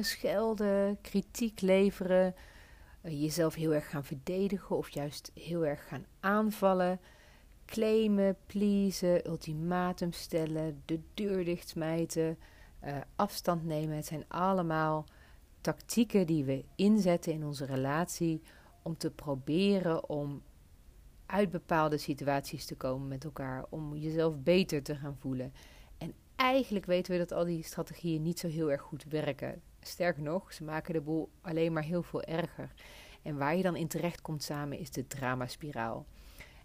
schelden, kritiek leveren, eh, jezelf heel erg gaan verdedigen of juist heel erg gaan aanvallen, claimen, pleasen, ultimatum stellen, de deur dichtsmijten, uh, afstand nemen. Het zijn allemaal tactieken die we inzetten in onze relatie om te proberen om uit bepaalde situaties te komen met elkaar, om jezelf beter te gaan voelen. En eigenlijk weten we dat al die strategieën niet zo heel erg goed werken. Sterker nog, ze maken de boel alleen maar heel veel erger. En waar je dan in terecht komt samen is de dramaspiraal.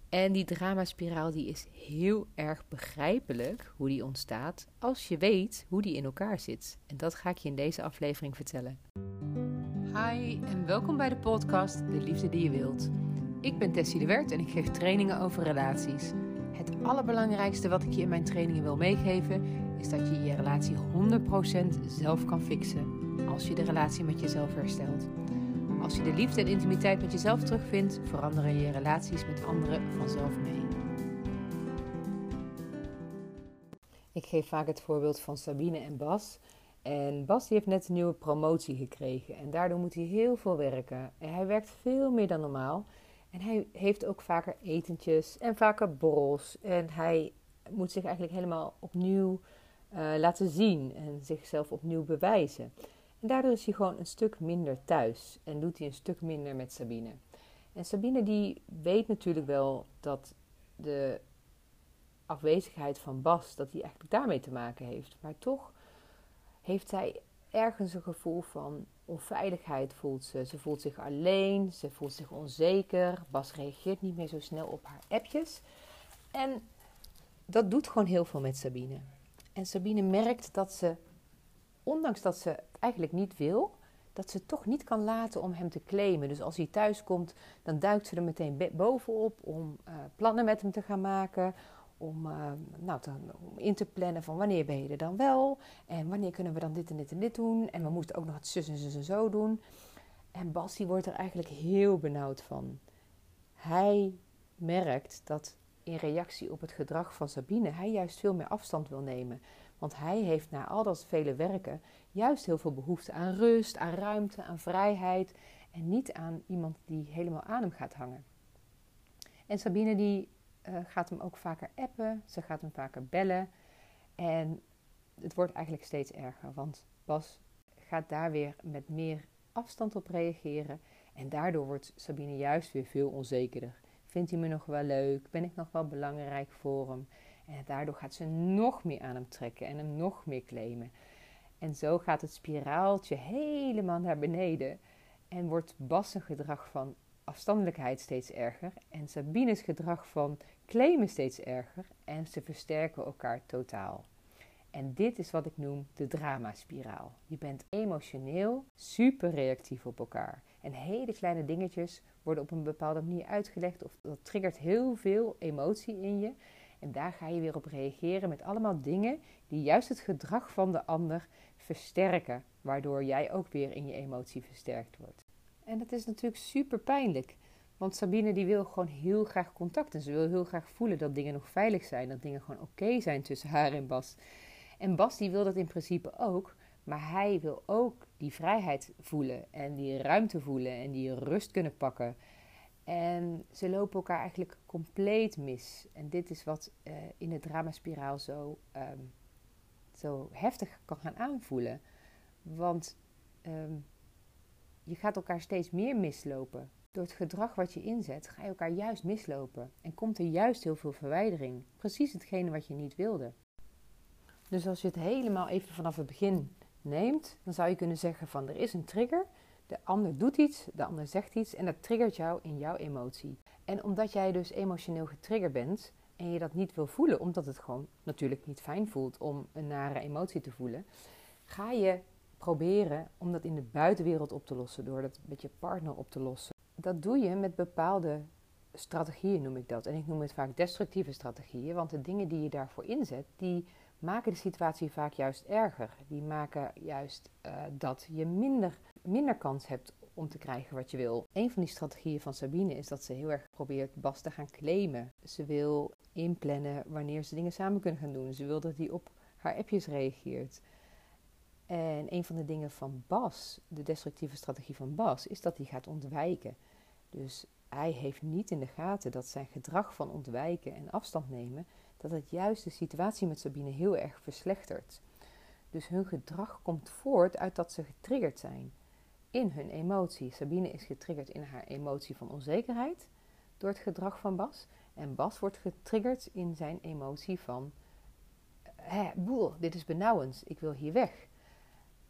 En die dramaspiraal die is heel erg begrijpelijk hoe die ontstaat als je weet hoe die in elkaar zit. En dat ga ik je in deze aflevering vertellen. Hi en welkom bij de podcast De Liefde die je wilt. Ik ben Tessie de Wert en ik geef trainingen over relaties. Allerbelangrijkste wat ik je in mijn trainingen wil meegeven is dat je je relatie 100% zelf kan fixen als je de relatie met jezelf herstelt. Als je de liefde en intimiteit met jezelf terugvindt, veranderen je relaties met anderen vanzelf mee. Ik geef vaak het voorbeeld van Sabine en Bas. En Bas die heeft net een nieuwe promotie gekregen en daardoor moet hij heel veel werken. En hij werkt veel meer dan normaal. En hij heeft ook vaker etentjes en vaker borrels. En hij moet zich eigenlijk helemaal opnieuw uh, laten zien en zichzelf opnieuw bewijzen. En daardoor is hij gewoon een stuk minder thuis en doet hij een stuk minder met Sabine. En Sabine die weet natuurlijk wel dat de afwezigheid van Bas, dat die eigenlijk daarmee te maken heeft. Maar toch heeft zij ergens een gevoel van onveiligheid voelt ze. Ze voelt zich alleen, ze voelt zich onzeker. Bas reageert niet meer zo snel op haar appjes. En dat doet gewoon heel veel met Sabine. En Sabine merkt dat ze, ondanks dat ze eigenlijk niet wil, dat ze toch niet kan laten om hem te claimen. Dus als hij thuis komt, dan duikt ze er meteen bovenop om uh, plannen met hem te gaan maken. Om, uh, nou, om in te plannen van wanneer ben je er dan wel. En wanneer kunnen we dan dit en dit en dit doen. En we moeten ook nog het zus en zus en zo doen. En Bassie wordt er eigenlijk heel benauwd van. Hij merkt dat in reactie op het gedrag van Sabine hij juist veel meer afstand wil nemen. Want hij heeft na al dat vele werken juist heel veel behoefte aan rust, aan ruimte, aan vrijheid. En niet aan iemand die helemaal aan hem gaat hangen. En Sabine die uh, gaat hem ook vaker appen, ze gaat hem vaker bellen. En het wordt eigenlijk steeds erger, want Bas gaat daar weer met meer afstand op reageren. En daardoor wordt Sabine juist weer veel onzekerder. Vindt hij me nog wel leuk? Ben ik nog wel belangrijk voor hem? En daardoor gaat ze nog meer aan hem trekken en hem nog meer claimen. En zo gaat het spiraaltje helemaal naar beneden. En wordt Bas' gedrag van afstandelijkheid steeds erger. En Sabine's gedrag van claimen steeds erger. En ze versterken elkaar totaal. En dit is wat ik noem de dramaspiraal. Je bent emotioneel super reactief op elkaar. En hele kleine dingetjes worden op een bepaalde manier uitgelegd. Of dat triggert heel veel emotie in je. En daar ga je weer op reageren met allemaal dingen die juist het gedrag van de ander versterken, waardoor jij ook weer in je emotie versterkt wordt. En dat is natuurlijk super pijnlijk, want Sabine die wil gewoon heel graag contact en ze wil heel graag voelen dat dingen nog veilig zijn, dat dingen gewoon oké zijn tussen haar en Bas. En Bas die wil dat in principe ook, maar hij wil ook die vrijheid voelen en die ruimte voelen en die rust kunnen pakken. En ze lopen elkaar eigenlijk compleet mis. En dit is wat uh, in de dramaspiraal zo um, zo heftig kan gaan aanvoelen. Want ehm, je gaat elkaar steeds meer mislopen. Door het gedrag wat je inzet, ga je elkaar juist mislopen. En komt er juist heel veel verwijdering. Precies hetgene wat je niet wilde. Dus als je het helemaal even vanaf het begin neemt, dan zou je kunnen zeggen van er is een trigger. De ander doet iets, de ander zegt iets en dat triggert jou in jouw emotie. En omdat jij dus emotioneel getriggerd bent, en je dat niet wil voelen, omdat het gewoon natuurlijk niet fijn voelt om een nare emotie te voelen, ga je proberen om dat in de buitenwereld op te lossen, door dat met je partner op te lossen. Dat doe je met bepaalde strategieën, noem ik dat. En ik noem het vaak destructieve strategieën, want de dingen die je daarvoor inzet, die maken de situatie vaak juist erger. Die maken juist uh, dat je minder, minder kans hebt om te krijgen wat je wil. Een van die strategieën van Sabine is dat ze heel erg probeert Bas te gaan claimen. Ze wil inplannen wanneer ze dingen samen kunnen gaan doen. Ze wil dat hij op haar appjes reageert. En een van de dingen van Bas, de destructieve strategie van Bas, is dat hij gaat ontwijken. Dus hij heeft niet in de gaten dat zijn gedrag van ontwijken en afstand nemen, dat het juist de situatie met Sabine heel erg verslechtert. Dus hun gedrag komt voort uit dat ze getriggerd zijn in hun emotie. Sabine is getriggerd in haar emotie van onzekerheid door het gedrag van Bas. En Bas wordt getriggerd in zijn emotie van: hé, boel, dit is benauwend, ik wil hier weg.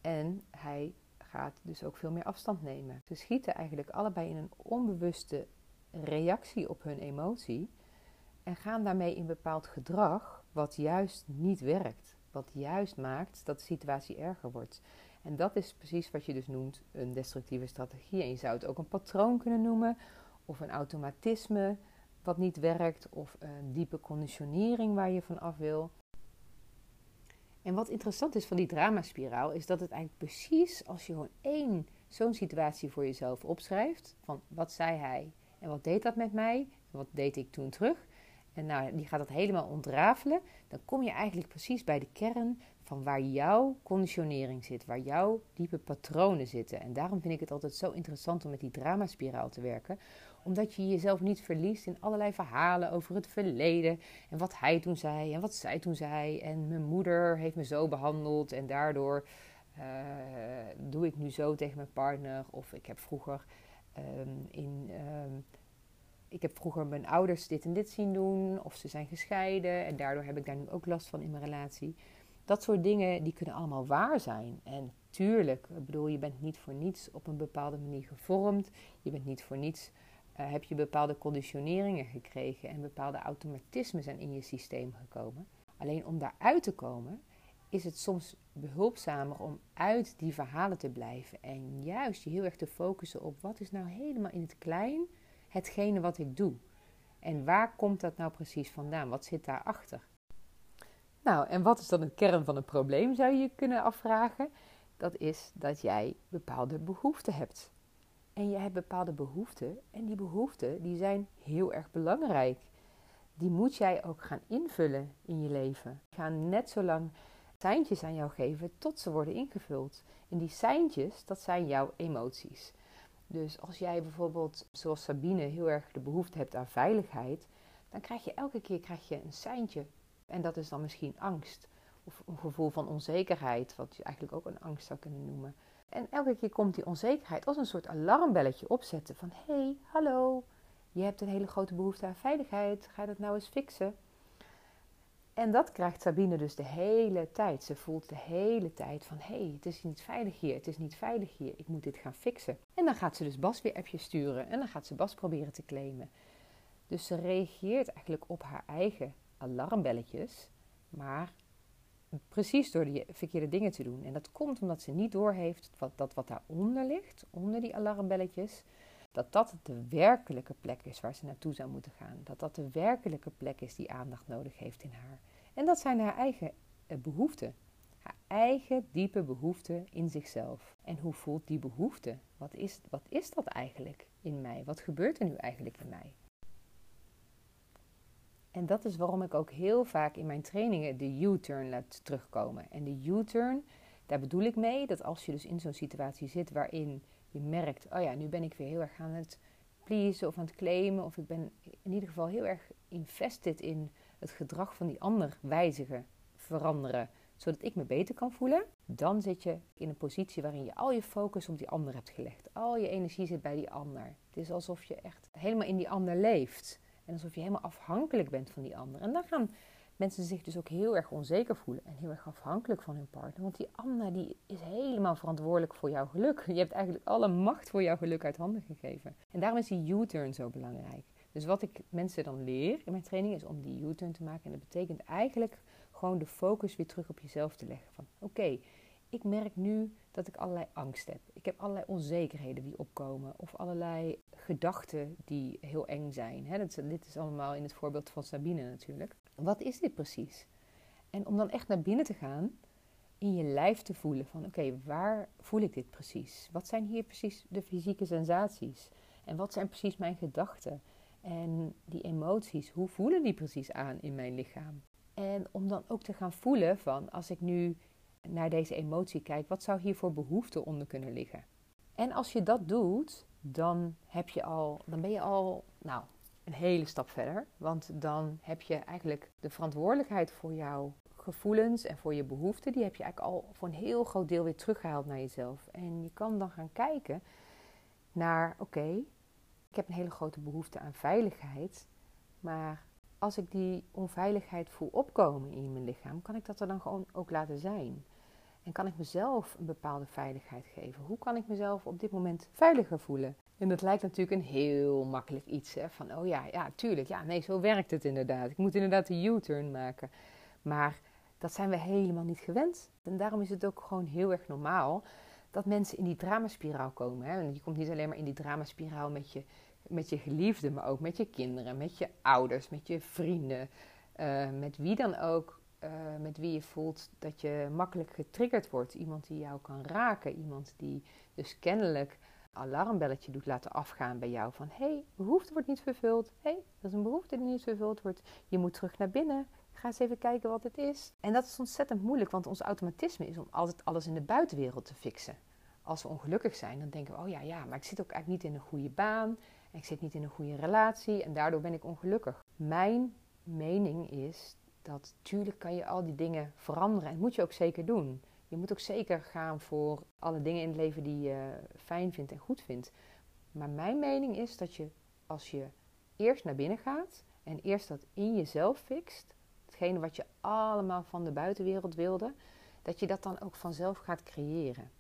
En hij gaat dus ook veel meer afstand nemen. Ze schieten eigenlijk allebei in een onbewuste reactie op hun emotie en gaan daarmee in bepaald gedrag wat juist niet werkt. Wat juist maakt dat de situatie erger wordt. En dat is precies wat je dus noemt een destructieve strategie. En je zou het ook een patroon kunnen noemen, of een automatisme wat niet werkt, of een diepe conditionering waar je van af wil. En wat interessant is van die dramaspiraal, is dat het eigenlijk precies als je gewoon één zo'n situatie voor jezelf opschrijft, van wat zei hij en wat deed dat met mij, en wat deed ik toen terug, en nou, die gaat dat helemaal ontrafelen, dan kom je eigenlijk precies bij de kern van waar jouw conditionering zit, waar jouw diepe patronen zitten. En daarom vind ik het altijd zo interessant om met die dramaspiraal te werken, omdat je jezelf niet verliest in allerlei verhalen over het verleden en wat hij toen zei en wat zij toen zei. En mijn moeder heeft me zo behandeld en daardoor uh, doe ik nu zo tegen mijn partner. Of ik heb vroeger um, in. Um, ik heb vroeger mijn ouders dit en dit zien doen, of ze zijn gescheiden en daardoor heb ik daar nu ook last van in mijn relatie. Dat soort dingen die kunnen allemaal waar zijn. En tuurlijk, ik bedoel, je bent niet voor niets op een bepaalde manier gevormd. Je bent niet voor niets, uh, heb je bepaalde conditioneringen gekregen en bepaalde automatismen zijn in je systeem gekomen. Alleen om daaruit te komen, is het soms behulpzamer om uit die verhalen te blijven en juist je heel erg te focussen op wat is nou helemaal in het klein hetgene wat ik doe. En waar komt dat nou precies vandaan? Wat zit daarachter? Nou, en wat is dan een kern van een probleem, zou je je kunnen afvragen? Dat is dat jij bepaalde behoeften hebt. En je hebt bepaalde behoeften en die behoeften die zijn heel erg belangrijk. Die moet jij ook gaan invullen in je leven. Ga net zo lang seintjes aan jou geven tot ze worden ingevuld. En die seintjes, dat zijn jouw emoties. Dus als jij bijvoorbeeld, zoals Sabine, heel erg de behoefte hebt aan veiligheid, dan krijg je elke keer krijg je een seintje en dat is dan misschien angst. Of een gevoel van onzekerheid, wat je eigenlijk ook een angst zou kunnen noemen. En elke keer komt die onzekerheid als een soort alarmbelletje opzetten van hé, hey, hallo, je hebt een hele grote behoefte aan veiligheid, ga dat nou eens fixen? En dat krijgt Sabine dus de hele tijd. Ze voelt de hele tijd van hé, hey, het is niet veilig hier, het is niet veilig hier, ik moet dit gaan fixen. En dan gaat ze dus Bas weer appjes sturen en dan gaat ze Bas proberen te claimen. Dus ze reageert eigenlijk op haar eigen alarmbelletjes, maar precies door die verkeerde dingen te doen. En dat komt omdat ze niet doorheeft wat, dat wat daaronder ligt, onder die alarmbelletjes, dat dat de werkelijke plek is waar ze naartoe zou moeten gaan. Dat dat de werkelijke plek is die aandacht nodig heeft in haar. En dat zijn haar eigen eh, behoeften. Haar eigen diepe behoeften in zichzelf. En hoe voelt die behoefte? Wat is, wat is dat eigenlijk in mij? Wat gebeurt er nu eigenlijk in mij? En dat is waarom ik ook heel vaak in mijn trainingen de U-turn laat terugkomen. En de U-turn, daar bedoel ik mee dat als je dus in zo'n situatie zit waarin je merkt, oh ja, nu ben ik weer heel erg aan het pleasen of aan het claimen, of ik ben in ieder geval heel erg invested in het gedrag van die ander wijzigen, veranderen, zodat ik me beter kan voelen, dan zit je in een positie waarin je al je focus op die ander hebt gelegd. Al je energie zit bij die ander. Het is alsof je echt helemaal in die ander leeft. En alsof je helemaal afhankelijk bent van die ander. En dan gaan mensen zich dus ook heel erg onzeker voelen en heel erg afhankelijk van hun partner. Want die ander die is helemaal verantwoordelijk voor jouw geluk. Je hebt eigenlijk alle macht voor jouw geluk uit handen gegeven. En daarom is die U-turn zo belangrijk. Dus wat ik mensen dan leer in mijn training is om die U-turn te maken. En dat betekent eigenlijk gewoon de focus weer terug op jezelf te leggen. Van oké, ik merk nu dat ik allerlei angst heb. Ik heb allerlei onzekerheden die opkomen. Of allerlei gedachten die heel eng zijn. Dat, dit is allemaal in het voorbeeld van Sabine natuurlijk. Wat is dit precies? En om dan echt naar binnen te gaan, in je lijf te voelen van oké, waar voel ik dit precies? Wat zijn hier precies de fysieke sensaties? En wat zijn precies mijn gedachten? En die emoties, hoe voelen die precies aan in mijn lichaam? En om dan ook te gaan voelen van als ik nu naar deze emotie kijkt, wat zou hier voor behoefte onder kunnen liggen? En als je dat doet, dan, heb je al, dan ben je al nou, een hele stap verder. Want dan heb je eigenlijk de verantwoordelijkheid voor jouw gevoelens en voor je behoeften, die heb je eigenlijk al voor een heel groot deel weer teruggehaald naar jezelf. En je kan dan gaan kijken naar, oké, ik heb een hele grote behoefte aan veiligheid, maar als ik die onveiligheid voel opkomen in mijn lichaam, kan ik dat er dan gewoon ook laten zijn. En kan ik mezelf een bepaalde veiligheid geven? Hoe kan ik mezelf op dit moment veiliger voelen? En dat lijkt natuurlijk een heel makkelijk iets. Hè? Van, oh ja, ja, tuurlijk. Ja, nee, zo werkt het inderdaad. Ik moet inderdaad een U-turn maken. Maar dat zijn we helemaal niet gewend. En daarom is het ook gewoon heel erg normaal dat mensen in die dramaspiraal komen. Hè? Je komt niet alleen maar in die dramaspiraal met je, met je geliefde, maar ook met je kinderen, met je ouders, met je vrienden, uh, met wie dan ook. Uh, met wie je voelt dat je makkelijk getriggerd wordt. Iemand die jou kan raken. Iemand die dus kennelijk alarmbelletje doet laten afgaan bij jou. Van hé, hey, behoefte wordt niet vervuld. Hé, hey, dat is een behoefte die niet vervuld wordt. Je moet terug naar binnen. Ga eens even kijken wat het is. En dat is ontzettend moeilijk, want ons automatisme is om altijd alles in de buitenwereld te fixen. Als we ongelukkig zijn, dan denken we, oh ja, ja, maar ik zit ook eigenlijk niet in een goede baan. En ik zit niet in een goede relatie en daardoor ben ik ongelukkig. Mijn mening is dat tuurlijk kan je al die dingen veranderen en moet je ook zeker doen. Je moet ook zeker gaan voor alle dingen in het leven die je fijn vindt en goed vindt. Maar mijn mening is dat je als je eerst naar binnen gaat en eerst dat in jezelf fixt, hetgene wat je allemaal van de buitenwereld wilde, dat je dat dan ook vanzelf gaat creëren.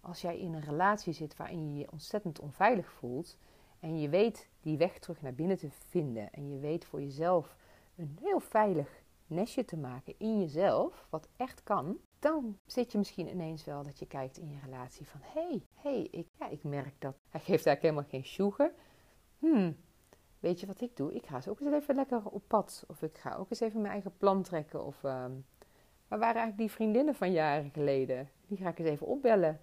Als jij in een relatie zit waarin je je ontzettend onveilig voelt en je weet die weg terug naar binnen te vinden en je weet voor jezelf een heel veilig nestje te maken in jezelf, wat echt kan, dan zit je misschien ineens wel dat je kijkt in je relatie van hé, hey, hey, ik, ja, ik merk dat hij geeft eigenlijk helemaal geen sugar. Hmm, weet je wat ik doe? Ik ga eens ook eens even lekker op pad. Of ik ga ook eens even mijn eigen plan trekken. Of um, waar waren eigenlijk die vriendinnen van jaren geleden? Die ga ik eens even opbellen.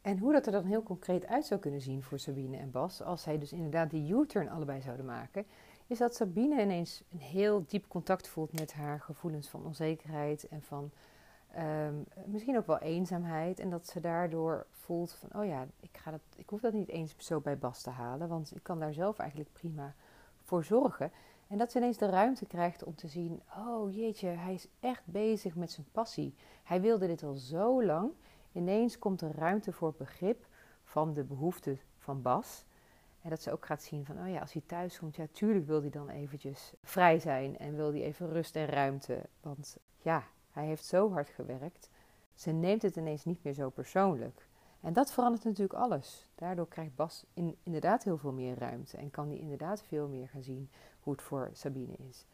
En hoe dat er dan heel concreet uit zou kunnen zien voor Sabine en Bas, als zij dus inderdaad die U-turn allebei zouden maken, is dat Sabine ineens een heel diep contact voelt met haar gevoelens van onzekerheid en van um, misschien ook wel eenzaamheid. En dat ze daardoor voelt van, oh ja, ik, ga dat, ik hoef dat niet eens zo bij Bas te halen, want ik kan daar zelf eigenlijk prima voor zorgen. En dat ze ineens de ruimte krijgt om te zien, oh jeetje, hij is echt bezig met zijn passie. Hij wilde dit al zo lang. Ineens komt er ruimte voor begrip van de behoeften van Bas. En dat ze ook gaat zien van, oh ja, als hij thuis komt, ja, tuurlijk wil hij dan eventjes vrij zijn en wil hij even rust en ruimte. Want ja, hij heeft zo hard gewerkt. Ze neemt het ineens niet meer zo persoonlijk. En dat verandert natuurlijk alles. Daardoor krijgt Bas in, inderdaad heel veel meer ruimte en kan hij inderdaad veel meer gaan zien hoe het voor Sabine is.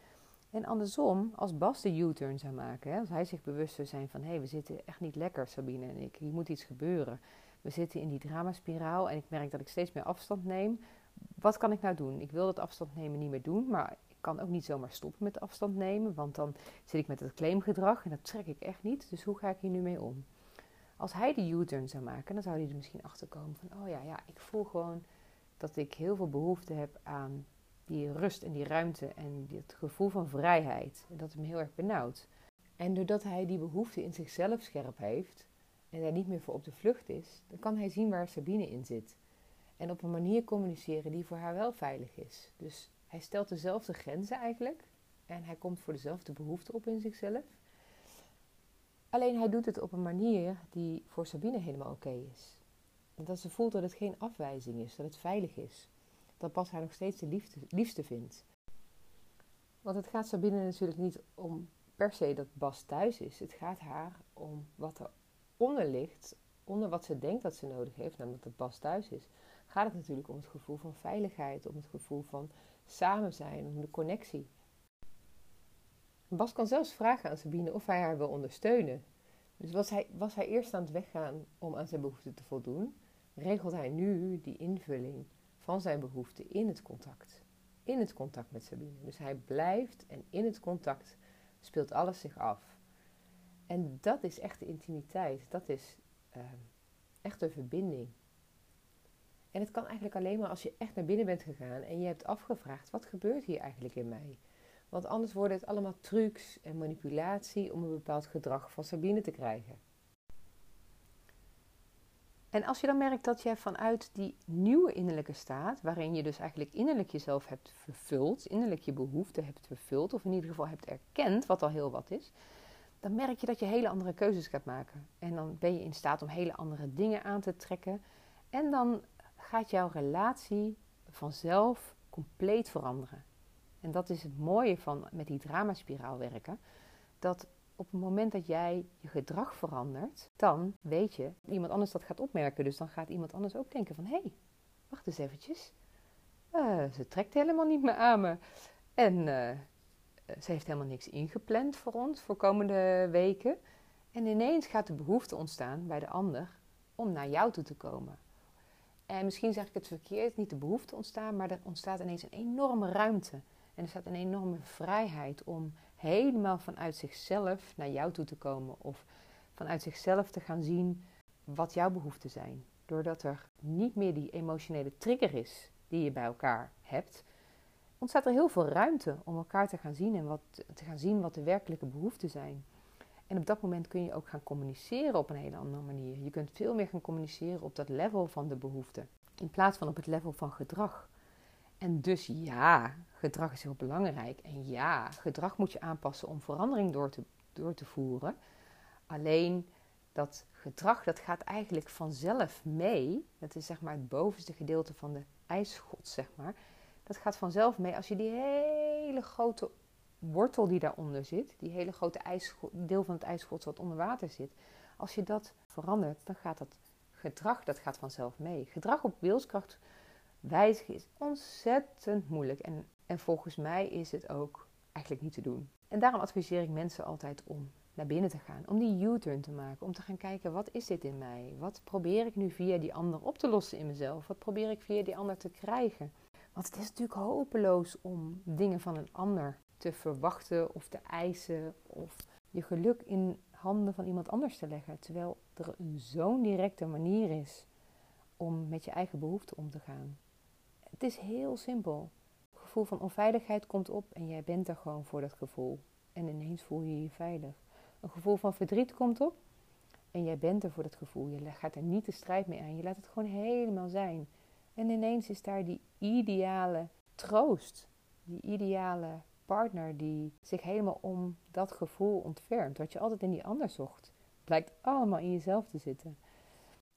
En andersom, als Bas de U-turn zou maken, hè, als hij zich bewust zou zijn van hé, hey, we zitten echt niet lekker, Sabine en ik, hier moet iets gebeuren we zitten in die dramaspiraal en ik merk dat ik steeds meer afstand neem. Wat kan ik nou doen? Ik wil dat afstand nemen niet meer doen, maar ik kan ook niet zomaar stoppen met afstand nemen, want dan zit ik met het claimgedrag en dat trek ik echt niet. Dus hoe ga ik hier nu mee om? Als hij de U-turn zou maken, dan zou hij er misschien achter komen van: oh ja, ja, ik voel gewoon dat ik heel veel behoefte heb aan die rust en die ruimte en het gevoel van vrijheid. En dat me heel erg benauwd. En doordat hij die behoefte in zichzelf scherp heeft, en daar niet meer voor op de vlucht is, dan kan hij zien waar Sabine in zit. En op een manier communiceren die voor haar wel veilig is. Dus hij stelt dezelfde grenzen eigenlijk. En hij komt voor dezelfde behoeften op in zichzelf. Alleen hij doet het op een manier die voor Sabine helemaal oké is. En dat ze voelt dat het geen afwijzing is, dat het veilig is. Dat Bas haar nog steeds de liefde, liefste vindt. Want het gaat Sabine natuurlijk niet om per se dat Bas thuis is. Het gaat haar om wat er onder onder wat ze denkt dat ze nodig heeft, namelijk dat Bas thuis is, gaat het natuurlijk om het gevoel van veiligheid, om het gevoel van samen zijn, om de connectie. Bas kan zelfs vragen aan Sabine of hij haar wil ondersteunen. Dus was hij, was hij eerst aan het weggaan om aan zijn behoeften te voldoen, regelt hij nu die invulling van zijn behoeften in het contact. In het contact met Sabine. Dus hij blijft en in het contact speelt alles zich af. En dat is echt de intimiteit. Dat is uh, echt een verbinding. En het kan eigenlijk alleen maar als je echt naar binnen bent gegaan en je hebt afgevraagd: wat gebeurt hier eigenlijk in mij? Want anders worden het allemaal trucs en manipulatie om een bepaald gedrag van Sabine te krijgen. En als je dan merkt dat je vanuit die nieuwe innerlijke staat, waarin je dus eigenlijk innerlijk jezelf hebt vervuld, innerlijk je behoeften hebt vervuld, of in ieder geval hebt erkend, wat al heel wat is, dan merk je dat je hele andere keuzes gaat maken. En dan ben je in staat om hele andere dingen aan te trekken. En dan gaat jouw relatie vanzelf compleet veranderen. En dat is het mooie van met die dramaspiraal werken. Dat op het moment dat jij je gedrag verandert, dan weet je, iemand anders dat gaat opmerken. Dus dan gaat iemand anders ook denken van, hé, hey, wacht eens eventjes. Uh, ze trekt helemaal niet meer aan me. En uh, ze heeft helemaal niks ingepland voor ons voor komende weken. En ineens gaat de behoefte ontstaan bij de ander om naar jou toe te komen. En misschien zeg ik het verkeerd, niet de behoefte ontstaan, maar er ontstaat ineens een enorme ruimte. En er staat een enorme vrijheid om helemaal vanuit zichzelf naar jou toe te komen. Of vanuit zichzelf te gaan zien wat jouw behoeften zijn. Doordat er niet meer die emotionele trigger is die je bij elkaar hebt, ontstaat er heel veel ruimte om elkaar te gaan zien en wat, te gaan zien wat de werkelijke behoeften zijn. En op dat moment kun je ook gaan communiceren op een hele andere manier. Je kunt veel meer gaan communiceren op dat level van de behoeften, in plaats van op het level van gedrag. En dus ja, gedrag is heel belangrijk. En ja, gedrag moet je aanpassen om verandering door te, door te voeren. Alleen dat gedrag, dat gaat eigenlijk vanzelf mee. Dat is zeg maar het bovenste gedeelte van de ijsschot, zeg maar. Dat gaat vanzelf mee als je die hele grote wortel die daaronder zit, die hele grote deel van het ijsschot wat onder water zit, als je dat verandert, dan gaat dat gedrag, dat gaat vanzelf mee. Gedrag op wilskracht wijzigen is ontzettend moeilijk. En, en volgens mij is het ook eigenlijk niet te doen. En daarom adviseer ik mensen altijd om naar binnen te gaan. Om die U-turn te maken. Om te gaan kijken, wat is dit in mij? Wat probeer ik nu via die ander op te lossen in mezelf? Wat probeer ik via die ander te krijgen? Want het is natuurlijk hopeloos om dingen van een ander te verwachten of te eisen. Of je geluk in handen van iemand anders te leggen. Terwijl er zo'n directe manier is om met je eigen behoeften om te gaan. Het is heel simpel. Het gevoel van onveiligheid komt op en jij bent er gewoon voor dat gevoel. En ineens voel je je veilig. Een gevoel van verdriet komt op en jij bent er voor dat gevoel. Je gaat er niet de strijd mee aan. Je laat het gewoon helemaal zijn. En ineens is daar die ideale troost. Die ideale partner die zich helemaal om dat gevoel ontfermt. Wat je altijd in die ander zocht. Blijkt allemaal in jezelf te zitten.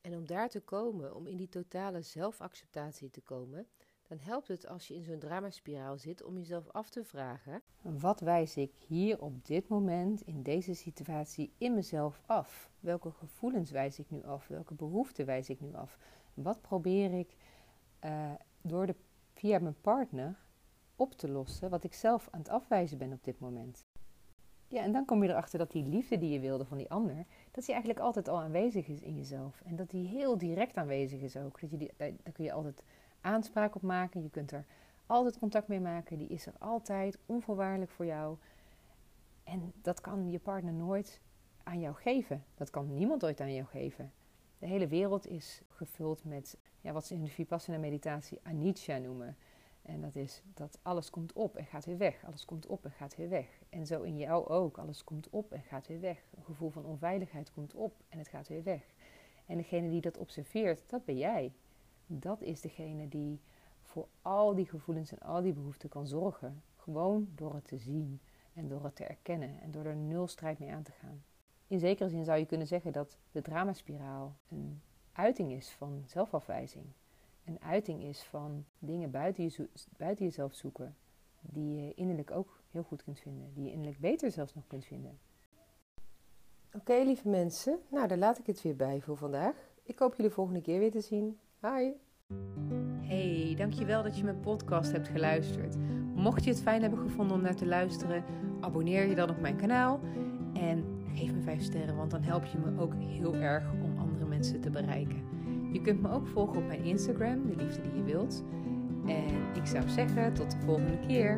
En om daar te komen, om in die totale zelfacceptatie te komen, dan helpt het als je in zo'n dramaspiraal zit om jezelf af te vragen: wat wijs ik hier op dit moment in deze situatie in mezelf af? Welke gevoelens wijs ik nu af? Welke behoeften wijs ik nu af? Wat probeer ik uh, door de, via mijn partner op te lossen wat ik zelf aan het afwijzen ben op dit moment? Ja, en dan kom je erachter dat die liefde die je wilde van die ander, dat die eigenlijk altijd al aanwezig is in jezelf. En dat die heel direct aanwezig is ook. Dat je die, daar kun je altijd aanspraak op maken. Je kunt er altijd contact mee maken. Die is er altijd onvoorwaardelijk voor jou. En dat kan je partner nooit aan jou geven. Dat kan niemand ooit aan jou geven. De hele wereld is gevuld met ja, wat ze in de Vipassana meditatie anicca noemen. En dat is dat alles komt op en gaat weer weg. Alles komt op en gaat weer weg. En zo in jou ook. Alles komt op en gaat weer weg. Een gevoel van onveiligheid komt op en het gaat weer weg. En degene die dat observeert, dat ben jij. Dat is degene die voor al die gevoelens en al die behoeften kan zorgen. Gewoon door het te zien en door het te erkennen en door er nul strijd mee aan te gaan. In zekere zin zou je kunnen zeggen dat de dramaspiraal een uiting is van zelfafwijzing een uiting is van dingen buiten, je, buiten jezelf zoeken, die je innerlijk ook heel goed kunt vinden, die je innerlijk beter zelfs nog kunt vinden. Oké, lieve mensen, nou daar laat ik het weer bij voor vandaag. Ik hoop jullie volgende keer weer te zien. Hi! Hey, dankjewel dat je mijn podcast hebt geluisterd. Mocht je het fijn hebben gevonden om naar te luisteren, abonneer je dan op mijn kanaal en geef me 5 sterren, want dan help je me ook heel erg om andere mensen te bereiken. Je kunt me ook volgen op mijn Instagram, de liefde die je wilt. En ik zou zeggen, tot de volgende keer.